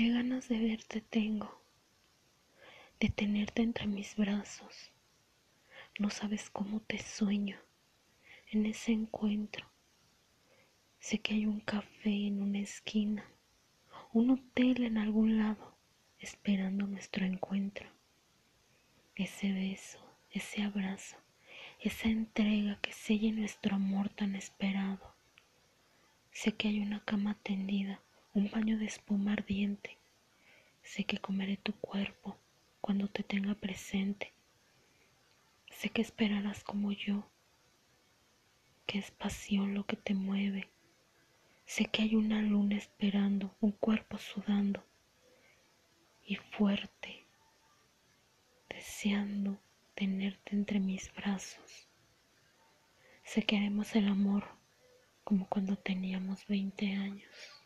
Qué ganas de verte tengo, de tenerte entre mis brazos. No sabes cómo te sueño en ese encuentro. Sé que hay un café en una esquina, un hotel en algún lado, esperando nuestro encuentro. Ese beso, ese abrazo, esa entrega que sella nuestro amor tan esperado. Sé que hay una cama tendida, un baño de espuma ardiente. Sé que comeré tu cuerpo cuando te tenga presente. Sé que esperarás como yo, que es pasión lo que te mueve. Sé que hay una luna esperando, un cuerpo sudando y fuerte, deseando tenerte entre mis brazos. Sé que haremos el amor como cuando teníamos 20 años.